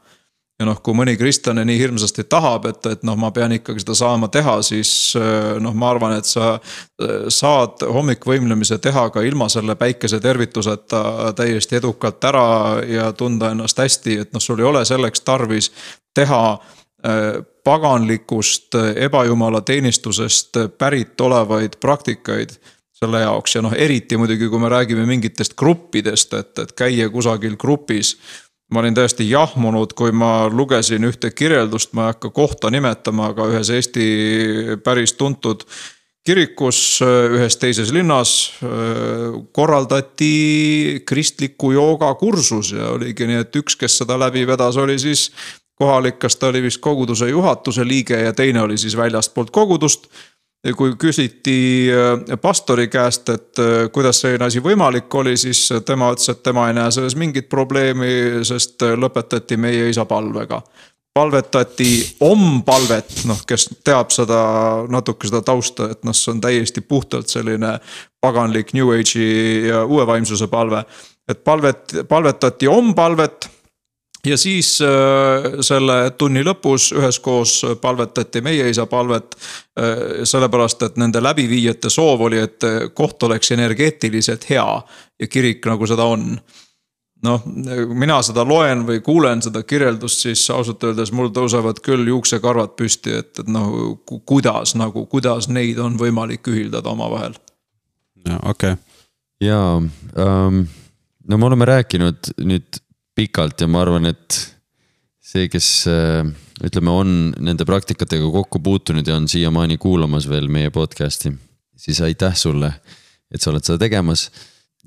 ja noh, kui mõni kristlane nii hirmsasti tahab, et, et noh, ma pean ikkagi seda saama teha, siis äh, noh, ma arvan, et sa äh, saad hommikvõimlemise teha ka ilma selle päikesetervituseta täiesti edukalt ära ja tunda ennast hästi, et noh, sul ei ole selleks tarvis teha äh, paganlikust ebajumala teenistusest pärit olevaid praktikaid selle jaoks. Ja noh, eriti muidugi, kui me räägime mingitest gruppidest, et, et käia kusagil grupis ma olin täiesti jahmunud, kui ma lugesin ühte kirjeldust, ma ei hakka kohta nimetama, aga ühes Eesti päris tuntud kirikus ühes teises linnas äh, korraldati kristliku jooga kursus ja oligi nii, et üks, kes seda läbi vedas, oli siis kohalik, kas ta oli vist koguduse juhatuse liige ja teine oli siis väljastpoolt kogudust kui küsiti äh, pastori käest, et äh, kuidas selline asi võimalik oli, siis tema ütles, et tema ei näe selles mingit probleemi, sest äh, lõpetati meie isa palvega. palvetati om-palvet, noh, kes teab seda natuke seda tausta, et noh, see on täiesti puhtalt selline paganlik New Age'i ja uue vaimsuse palve. et palvet, palvetati om-palvet ja siis äh, selle tunni lõpus üheskoos palvetati meie isa palvet. Äh, sellepärast, et nende läbiviijate soov oli, et koht oleks energeetiliselt hea ja kirik nagu seda on noh, mina seda loen või kuulen seda kirjeldust, siis ausalt öeldes mul tõusevad küll juuksekarvad püsti, et, et noh, kuidas nagu, kuidas neid on võimalik ühildada omavahel. okei okay.. ja um, no me oleme rääkinud nüüd pikalt ja ma arvan, et see, kes äh, ütleme, on nende praktikatega kokku puutunud ja on siiamaani kuulamas veel meie podcast'i, siis aitäh sulle, et sa oled seda tegemas.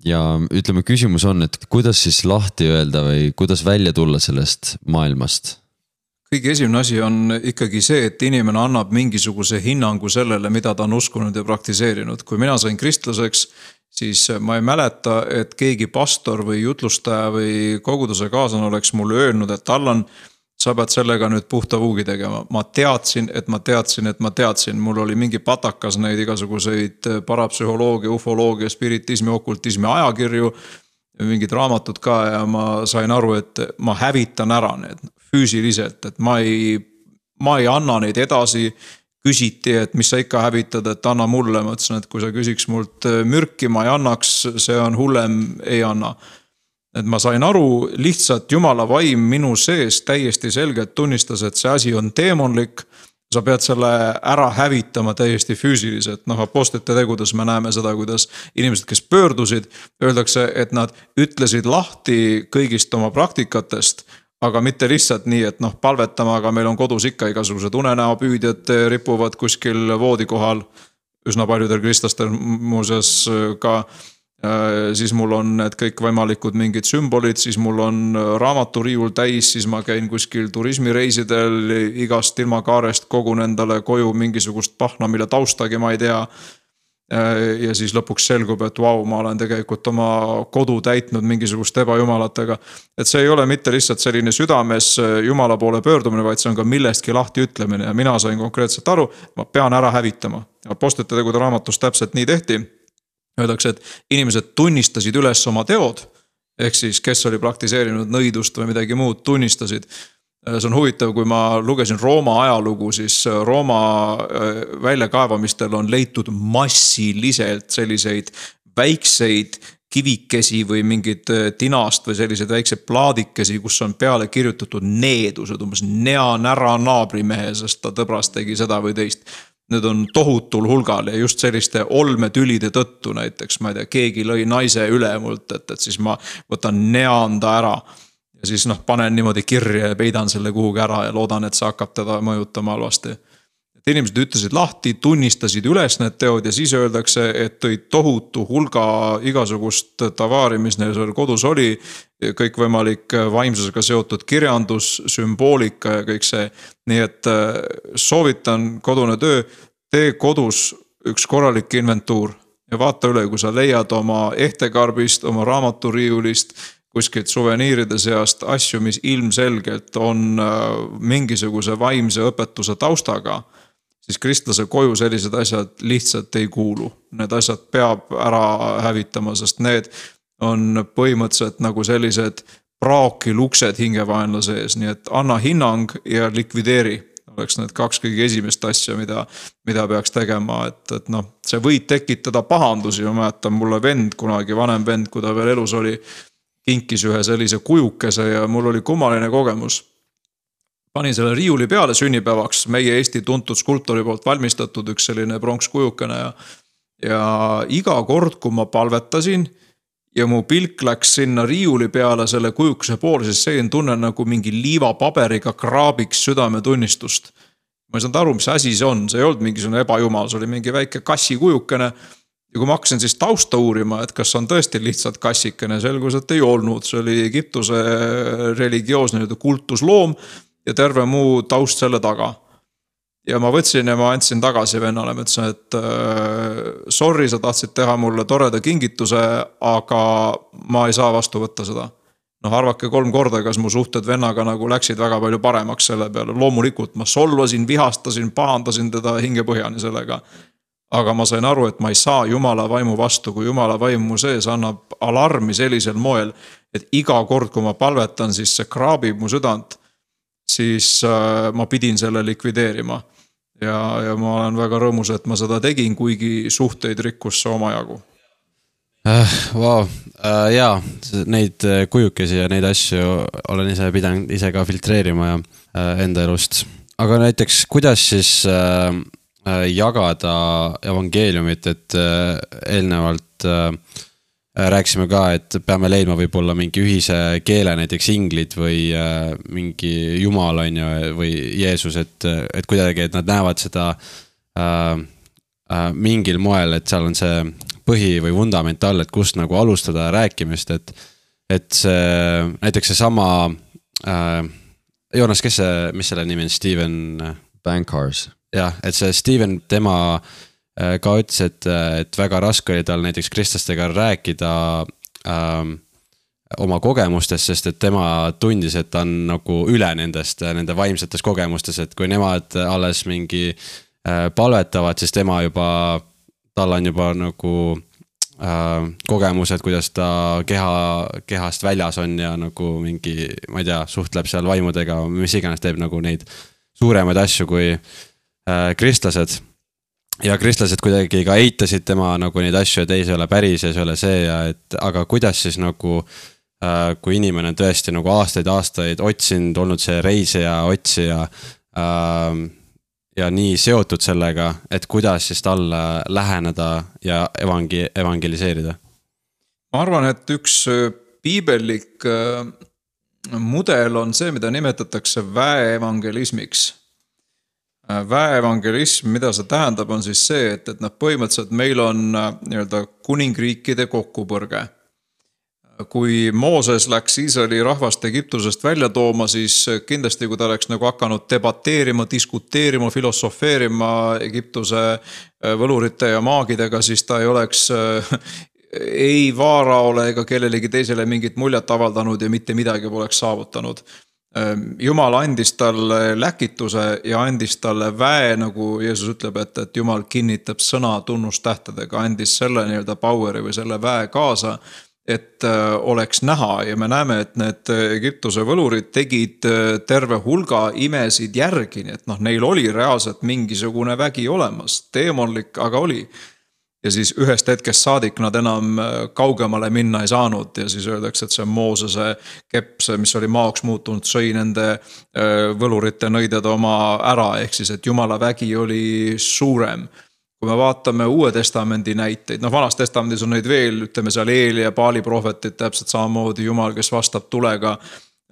ja ütleme, küsimus on, et kuidas siis lahti öelda või kuidas välja tulla sellest maailmast? kõige esimene asi on ikkagi see, et inimene annab mingisuguse hinnangu sellele, mida ta on uskunud ja praktiseerinud. kui mina sain kristlaseks, siis ma ei mäleta, et keegi pastor või jutlustaja või koguduse kaaslane oleks mulle öelnud, et Allan, sa pead sellega nüüd puhta vuugi tegema. ma teadsin, et ma teadsin, et ma teadsin, mul oli mingi patakas neid igasuguseid parapsühholoogia, ufoloogia, spiritismi, okultismi ajakirju. mingid raamatud ka ja ma sain aru, et ma hävitan ära need füüsiliselt, et ma ei, ma ei anna neid edasi küsiti, et mis sa ikka hävitad, et anna mulle, ma ütlesin, et kui sa küsiks mult äh, mürki, ma ei annaks, see on hullem, ei anna. et ma sain aru, lihtsalt jumala vaim minu sees täiesti selgelt tunnistas, et see asi on teemonlik. sa pead selle ära hävitama täiesti füüsiliselt, noh apostlite tegudes me näeme seda, kuidas inimesed, kes pöördusid, öeldakse, et nad ütlesid lahti kõigist oma praktikatest aga mitte lihtsalt nii, et noh, palvetame, aga meil on kodus ikka igasugused unenäopüüdjad ripuvad kuskil voodi kohal. üsna paljudel kristlastel muuseas ka Äh, siis mul on need kõikvõimalikud mingid sümbolid, siis mul on raamaturiiul täis, siis ma käin kuskil turismireisidel igast ilmakaarest kogun endale koju mingisugust pahna, mille taustagi ma ei tea. Äh, ja siis lõpuks selgub, et vau, ma olen tegelikult oma kodu täitnud mingisuguste ebajumalatega. et see ei ole mitte lihtsalt selline südames jumala poole pöördumine, vaid see on ka millestki lahti ütlemine ja mina sain konkreetselt aru, ma pean ära hävitama. Apostlite tegude raamatus täpselt nii tehti Öeldakse, et inimesed tunnistasid üles oma teod. ehk siis, kes oli praktiseerinud nõidust või midagi muud, tunnistasid. See on huvitav, kui ma lugesin Rooma ajalugu, siis Rooma äh, väljakaevamistel on leitud massiliselt selliseid väikseid kivikesi või mingid äh, tinast või selliseid väikseid plaadikesi, kus on peale kirjutatud needused, umbes nea nära naabrimehe, sest ta tõbras tegi seda või teist need on tohutul hulgal ja just selliste olmetülide tõttu näiteks, ma ei tea, keegi lõi naise üle mult, et, et siis ma võtan neanda ära. Ja siis noh, panen niimoodi kirja ja peidan selle kuhugi ära ja loodan, et see hakkab teda mõjutama halvasti et inimesed ütlesid lahti, tunnistasid üles need teod ja siis öeldakse, et tõid tohutu hulga igasugust tavaari, mis neil seal kodus oli. kõikvõimalik vaimsusega seotud kirjandus, sümboolika ja kõik see. nii et äh, soovitan kodune töö, tee kodus üks korralik inventuur ja vaata üle, kui sa leiad oma ehtekarbist, oma raamaturiiulist kuskilt suveniiride seast asju, mis ilmselgelt on äh, mingisuguse vaimse õpetuse taustaga siis kristlase koju sellised asjad lihtsalt ei kuulu. Need asjad peab ära hävitama, sest need on põhimõtteliselt nagu sellised praakiluksed hingevaenlase ees, nii et anna hinnang ja likvideeri oleks need kaks kõige esimest asja, mida, mida peaks tegema, et, et noh, see võib tekitada pahandusi, ma mäletan, mulle vend kunagi, vanem vend, kui ta veel elus oli. Kinkis ühe sellise kujukese ja mul oli kummaline kogemus panin selle riiuli peale sünnipäevaks, meie Eesti tuntud skulptori poolt valmistatud üks selline pronkskujukene ja. ja iga kord, kui ma palvetasin ja mu pilk läks sinna riiuli peale selle kujukese poole, siis see tunne nagu mingi liivapaberiga kraabiks südametunnistust. ma ei saanud aru, mis asi see on, see ei olnud mingisugune ebajumal, see oli mingi väike kassikujukene. Ja kui ma hakkasin siis tausta uurima, et kas on tõesti lihtsalt kassikene, selgus, et ei olnud, see oli Egiptuse religioosne nii-öelda kultusloom ja terve muu taust selle taga. ja ma võtsin ja ma andsin tagasi vennale, ma ütlesin, et äh, sorry, sa tahtsid teha mulle toreda kingituse, aga ma ei saa vastu võtta seda noh, arvake kolm korda, kas mu suhted vennaga nagu läksid väga palju paremaks selle peale, loomulikult ma solvasin, vihastasin, pahandasin teda hingepõhjani sellega. Aga ma sain aru, et ma ei saa jumala vaimu vastu, kui jumala vaim mu sees annab alarmi sellisel moel. et iga kord, kui ma palvetan, siis see kraabib mu südant siis äh, ma pidin selle likvideerima. ja, ja ma olen väga rõõmus, et ma seda tegin, kuigi suhteid rikkus see omajagu äh,. Vau, äh, jaa, neid kujukesi ja neid asju olen ise pidanud ise ka filtreerima ja enda elust. aga näiteks, kuidas siis äh jagada evangeeliumit, et äh, eelnevalt äh, Äh, rääkisime ka, et peame leidma võib-olla mingi ühise keele, näiteks inglid või äh, mingi jumal, on ju, või Jeesus, et, et kuidagi, et nad näevad seda äh, äh, mingil moel, et seal on see põhi või vundament all, et kust nagu alustada rääkimist, et. et see, näiteks seesama äh,, Joonas, kes see, mis selle nimi on, Steven? Bankers. Jah, et see Steven, tema äh, Äh, ka ütles, et, et väga raske oli tal näiteks kristlastega rääkida ähm, oma kogemustest, sest et tema tundis, et ta on nagu üle nendest, nende vaimsetes kogemustes, et kui nemad alles mingi äh, palvetavad, siis tema juba, tal on juba nagu äh, kogemused, kuidas ta keha, kehast väljas on ja nagu mingi, ma ei tea, suhtleb seal vaimudega, mis iganes, teeb nagu neid suuremaid asju kui äh, kristlased ja kristlased kuidagi ka eitasid tema nagu neid asju, et ei, see ei ole päris ja see ei ole see ja et, aga kuidas siis nagu äh,. kui inimene on tõesti nagu aastaid-aastaid otsinud, olnud see reisija, otsija äh,. ja nii seotud sellega, et kuidas siis talle läheneda ja evangi-, evangeliseerida? ma arvan, et üks äh, piibellik äh, mudel on see, mida nimetatakse väeevangelismiks väeevangelism, mida see tähendab, on siis see, et, et noh, põhimõtteliselt meil on nii-öelda kuningriikide kokkupõrge kui Mooses läks Iisraeli rahvast Egiptusest välja tooma, siis kindlasti, kui ta oleks nagu hakanud debateerima, diskuteerima, filosofeerima Egiptuse äh, võlurite ja maagidega, siis ta ei oleks äh, ei Vaaraole ega kellelegi teisele mingit muljet avaldanud ja mitte midagi poleks saavutanud. Ähm, jumal andis talle läkituse ja andis talle väe, nagu Jeesus ütleb, et, et jumal kinnitab sõna tunnustähtedega, andis selle nii-öelda power'i või selle väe kaasa et äh, oleks näha ja me näeme, et need Egiptuse võlurid tegid äh, terve hulga imesid järgi, nii et noh, neil oli reaalselt mingisugune vägi olemas, teemonlik, aga oli. Ja siis ühest hetkest saadik nad enam kaugemale minna ei saanud ja siis öeldakse, et see Moosese kepp, see, mis oli maoks muutunud, sõi nende võlurite nõided oma ära, ehk siis, et jumala vägi oli suurem kui me vaatame Uue Testamendi näiteid, noh, Vanas Testamendis on neid veel, ütleme seal Eeli ja Paali prohvetid, täpselt samamoodi Jumal, kes vastab tulega.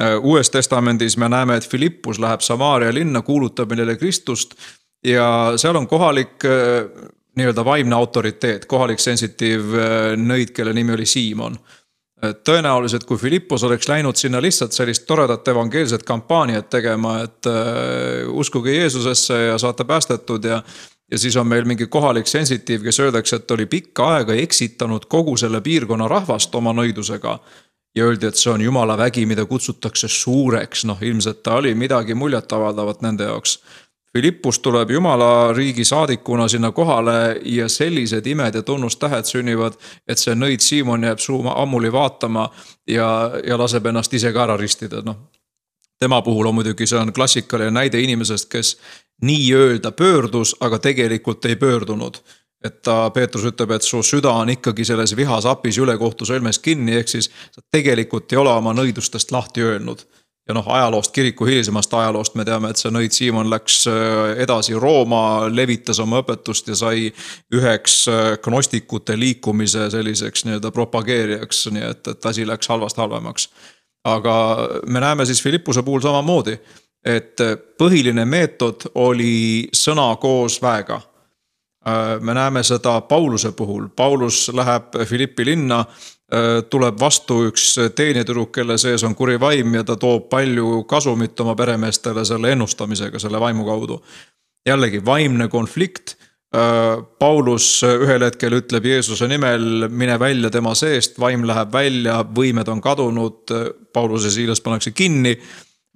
Äh, Uues Testamendis me näeme, et Philippus läheb Samaaria linna, kuulutab meile Kristust ja seal on kohalik äh, nii-öelda vaimne autoriteet, kohalik sensitiiv äh, nõid, kelle nimi oli Siimon tõenäoliselt, kui Philippus oleks läinud sinna lihtsalt sellist toredat evangeelset kampaaniat tegema, et äh, uskuge Jeesusesse ja saate päästetud ja ja siis on meil mingi kohalik sensitiiv, kes öeldakse, et oli pikka aega eksitanud kogu selle piirkonna rahvast oma nõidusega. ja öeldi, et see on jumala vägi, mida kutsutakse suureks, noh ilmselt ta oli midagi muljetavaldavat nende jaoks. Philippus tuleb jumala riigi saadikuna sinna kohale ja sellised imed ja tunnustähed sünnivad, et see nõid Siimon jääb suu ammuli vaatama ja, ja laseb ennast ise ka ära ristida, noh tema puhul on muidugi, see on klassikaline näide inimesest, kes nii-öelda pöördus, aga tegelikult ei pöördunud. et ta, Peetrus ütleb, et su süda on ikkagi selles vihasapis ülekohtu sõlmes kinni, ehk siis sa tegelikult ei ole oma nõidustest lahti öelnud. Ja noh, ajaloost, kiriku hilisemast ajaloost me teame, et see nõid Siimon läks äh, edasi Rooma, levitas oma õpetust ja sai üheks äh, gnostikute liikumise selliseks nii-öelda propageerijaks, nii et, et asi läks halvast halvemaks. aga me näeme siis Philippuse puhul samamoodi et põhiline meetod oli sõna koos väega. me näeme seda Pauluse puhul, Paulus läheb Philippi linna, tuleb vastu üks teenitüdruk, kelle sees on kuri vaim ja ta toob palju kasumit oma peremeestele selle ennustamisega, selle vaimu kaudu. jällegi vaimne konflikt. Paulus ühel hetkel ütleb Jeesuse nimel, mine välja tema seest, vaim läheb välja, võimed on kadunud, Paulus ja Siilas pannakse kinni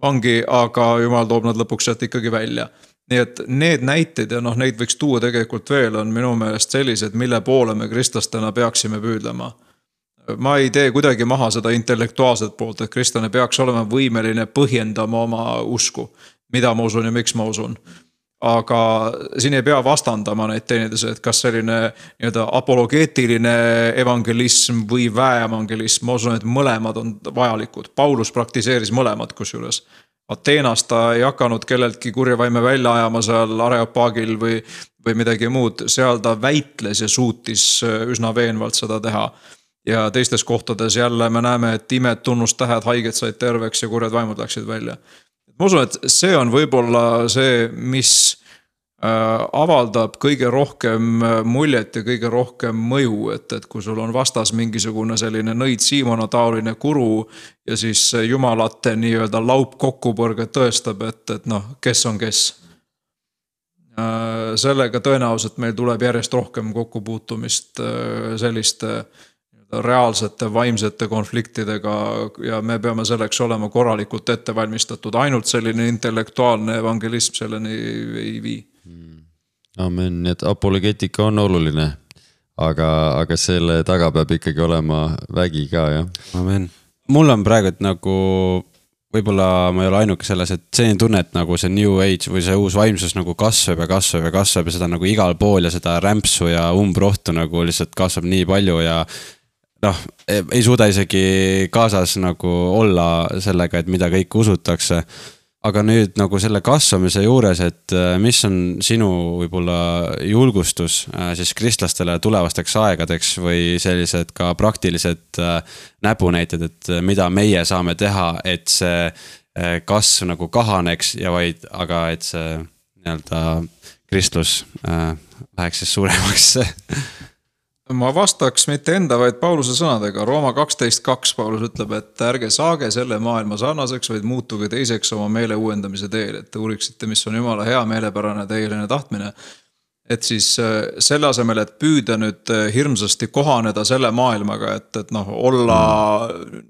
ongi, aga jumal toob nad lõpuks sealt ikkagi välja. nii et need näited ja noh, neid võiks tuua tegelikult veel, on minu meelest sellised, mille poole me kristlastena peaksime püüdlema. Ma ei tee kuidagi maha seda intellektuaalset poolt, et kristlane peaks olema võimeline põhjendama oma usku. mida ma usun ja miks ma usun aga siin ei pea vastandama neid teineteise, et kas selline nii-öelda apologeetiline evangelism või väeevangelism, ma usun, et mõlemad on vajalikud, Paulus praktiseeris mõlemat kusjuures. Ateenas ta ei hakanud kelleltki kurja vaime välja ajama seal Areopaagil või, või midagi muud, seal ta väitles ja suutis üsna veenvalt seda teha. Ja teistes kohtades jälle me näeme, et imed, tunnustähed, haiged said terveks ja kurjad vaimud läksid välja ma usun, et see on võib-olla see, mis äh, avaldab kõige rohkem äh, muljet ja kõige rohkem mõju, et, et kui sul on vastas mingisugune selline nõid Siimona taoline kuru. ja siis jumalate nii-öelda laupkokkupõrge tõestab, et, et noh, kes on kes. Äh, sellega tõenäoliselt meil tuleb järjest rohkem kokkupuutumist selliste reaalsete vaimsete konfliktidega ja me peame selleks olema korralikult ette valmistatud, ainult selline intellektuaalne evangelism selleni ei vii. amen, nii et apologeetika on oluline. aga, aga selle taga peab ikkagi olema vägi ka, jah. amen. mul on praegu nagu võib-olla ma ei ole ainuke selles, et selline tunne, et nagu see new age või see uus vaimsus nagu kasvab ja kasvab ja kasvab ja seda nagu igal pool ja seda rämpsu ja umbrohtu nagu lihtsalt kasvab nii palju ja noh, ei suuda isegi kaasas nagu olla sellega, et mida kõike usutakse. aga nüüd nagu selle kasvamise juures, et äh, mis on sinu võib-olla julgustus äh, siis kristlastele tulevasteks aegadeks või sellised ka praktilised näpunäited, et mida meie saame teha, et see kasv nagu kahaneks ja vaid, aga et see nii-öelda kristlus läheks siis suuremaks ma vastaks mitte enda, vaid Pauluse sõnadega, Rooma kaksteist kaks, Paulus ütleb, et ärge saage selle maailma sarnaseks, vaid muutuge teiseks oma meele uuendamise teel, et te uuriksite, mis on jumala hea meelepärane täieline tahtmine. et siis äh, selle asemel, et püüda nüüd äh, hirmsasti kohaneda selle maailmaga, et, et noh, olla mm.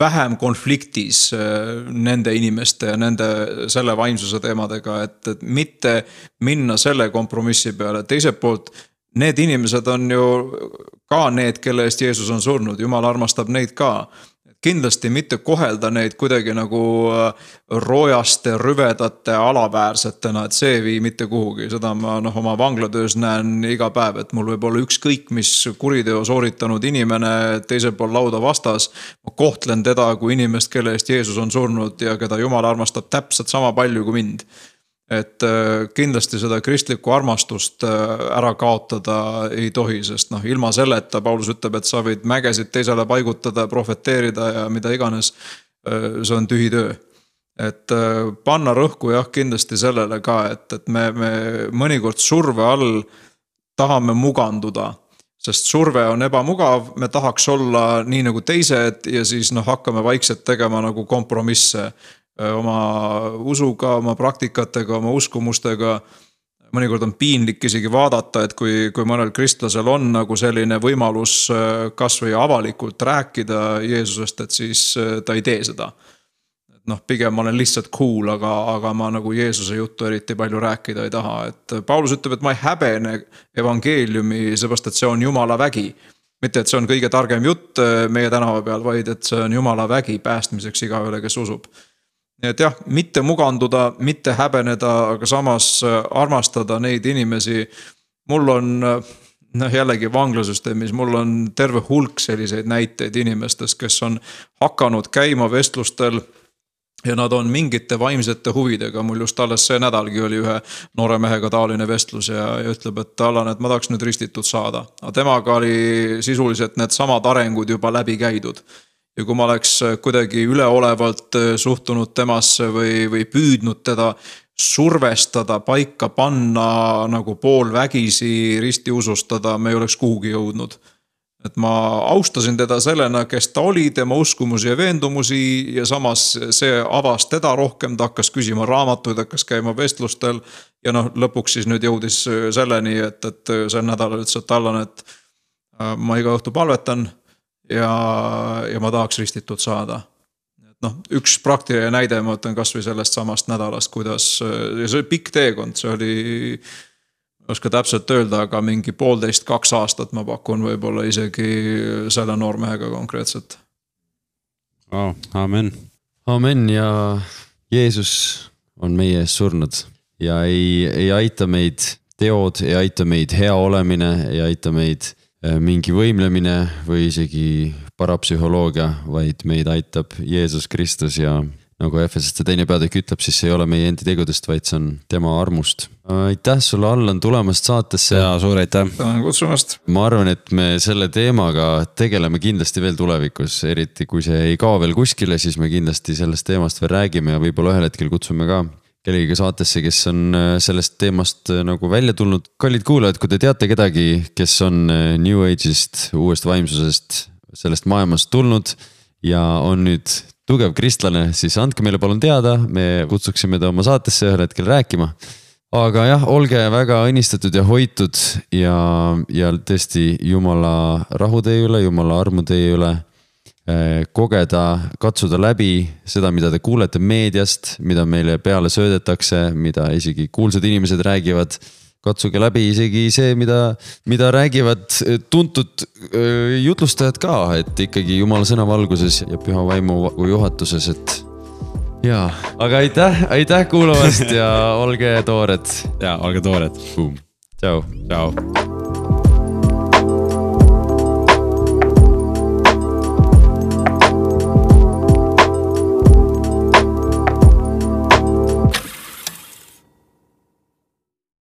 vähem konfliktis äh, nende inimeste ja nende selle vaimsuse teemadega, et, et mitte minna selle kompromissi peale, teiselt poolt need inimesed on ju ka need, kelle eest Jeesus on surnud, jumal armastab neid ka. kindlasti mitte kohelda neid kuidagi nagu äh, roojaste, rüvedate, alaväärsetena, et see ei vii mitte kuhugi, seda ma noh, oma vanglatöös näen iga päev, et mul võib olla ükskõik mis kuriteo sooritanud inimene teisel pool lauda vastas. ma kohtlen teda kui inimest, kelle eest Jeesus on surnud ja keda Jumal armastab täpselt sama palju kui mind et äh, kindlasti seda kristlikku armastust äh, ära kaotada ei tohi, sest noh, ilma selleta Paulus ütleb, et sa võid mägesid teisele paigutada, prohveteerida ja mida iganes. Äh, see on tühi töö. et panna rõhku jah, kindlasti sellele ka, et, et me, me mõnikord surve all tahame muganduda sest surve on ebamugav, me tahaks olla nii nagu teised ja siis noh, hakkame vaikselt tegema nagu kompromisse oma usuga, oma praktikatega, oma uskumustega. mõnikord on piinlik isegi vaadata, et kui, kui mõnel kristlasel on nagu selline võimalus kasvõi avalikult rääkida Jeesusest, et siis ta ei tee seda. noh, pigem ma olen lihtsalt cool, aga, aga ma nagu Jeesuse juttu eriti palju rääkida ei taha, et Paulus ütleb, et ma ei häbene evangeeliumi, seepärast et see on jumala vägi mitte, et see on kõige targem jutt meie tänava peal, vaid et see on jumala vägi päästmiseks igavele, kes usub nii et jah, mitte muganduda, mitte häbeneda, aga samas äh, armastada neid inimesi. mul on äh, noh, jällegi vanglasüsteemis, mul on terve hulk selliseid näiteid inimestest, kes on hakanud käima vestlustel ja nad on mingite vaimsete huvidega, mul just alles see nädalgi oli ühe noore mehega taoline vestlus ja, ja ütleb, et Allan, et ma tahaks nüüd ristitud saada. aga temaga oli sisuliselt needsamad arengud juba läbi käidud ja kui ma oleks äh, kuidagi üleolevalt äh, suhtunud temasse või, või püüdnud teda survestada, paika panna nagu poolvägisi ristiusustada, me ei oleks kuhugi jõudnud. et ma austasin teda sellena, kes ta oli, tema uskumusi ja veendumusi ja samas see avas teda rohkem, ta hakkas küsima raamatuid, hakkas käima vestlustel. ja noh, lõpuks siis nüüd jõudis äh, selleni, et, et sel nädalal ütles, et Allan, et ma iga õhtu palvetan ja, ja ma tahaks ristitud saada. noh, üks praktiline näide, ma ütlen kasvõi sellest samast nädalast, kuidas, ja see oli pikk teekond, see oli. ei oska täpselt öelda, aga mingi poolteist, kaks aastat ma pakun võib-olla isegi selle noormehega konkreetselt oh,. amen. amen ja Jeesus on meie ees surnud ja ei, ei aita meid teod, ei aita meid hea olemine, ei aita meid mingi võimlemine või isegi parapsühholoogia, vaid meid aitab Jeesus Kristus ja nagu Efeseste teine peatükk ütleb, siis see ei ole meie endi tegudest, vaid see on tema armust. aitäh sulle, Allan, tulemast saatesse. ja suur aitäh. tänan kutsumast. ma arvan, et me selle teemaga tegeleme kindlasti veel tulevikus, eriti kui see ei kao veel kuskile, siis me kindlasti sellest teemast veel räägime ja võib-olla ühel hetkel kutsume ka kellegagi saatesse, kes on äh, sellest teemast äh, nagu välja tulnud. kallid kuulajad, kui te teate kedagi, kes on äh, New Age'ist, uuest vaimsusest, sellest maailmast tulnud ja on nüüd tugev kristlane, siis andke meile palun teada, me kutsuksime ta oma saatesse ühel hetkel rääkima. aga jah, olge väga õnnistatud ja hoitud ja, ja tõesti jumala rahu teie üle, jumala armu teie üle kogeda, katsuda läbi seda, mida te kuulete meediast, mida meile peale söödetakse, mida isegi kuulsad inimesed räägivad. katsuge läbi isegi see, mida, mida räägivad tuntud eh, jutlustajad ka, et ikkagi jumala sõna valguses ja püha vaimu juhatuses, et ja, aga aitäh, aitäh kuulamast ja olge toored. ja olge toored. tšau. tšau.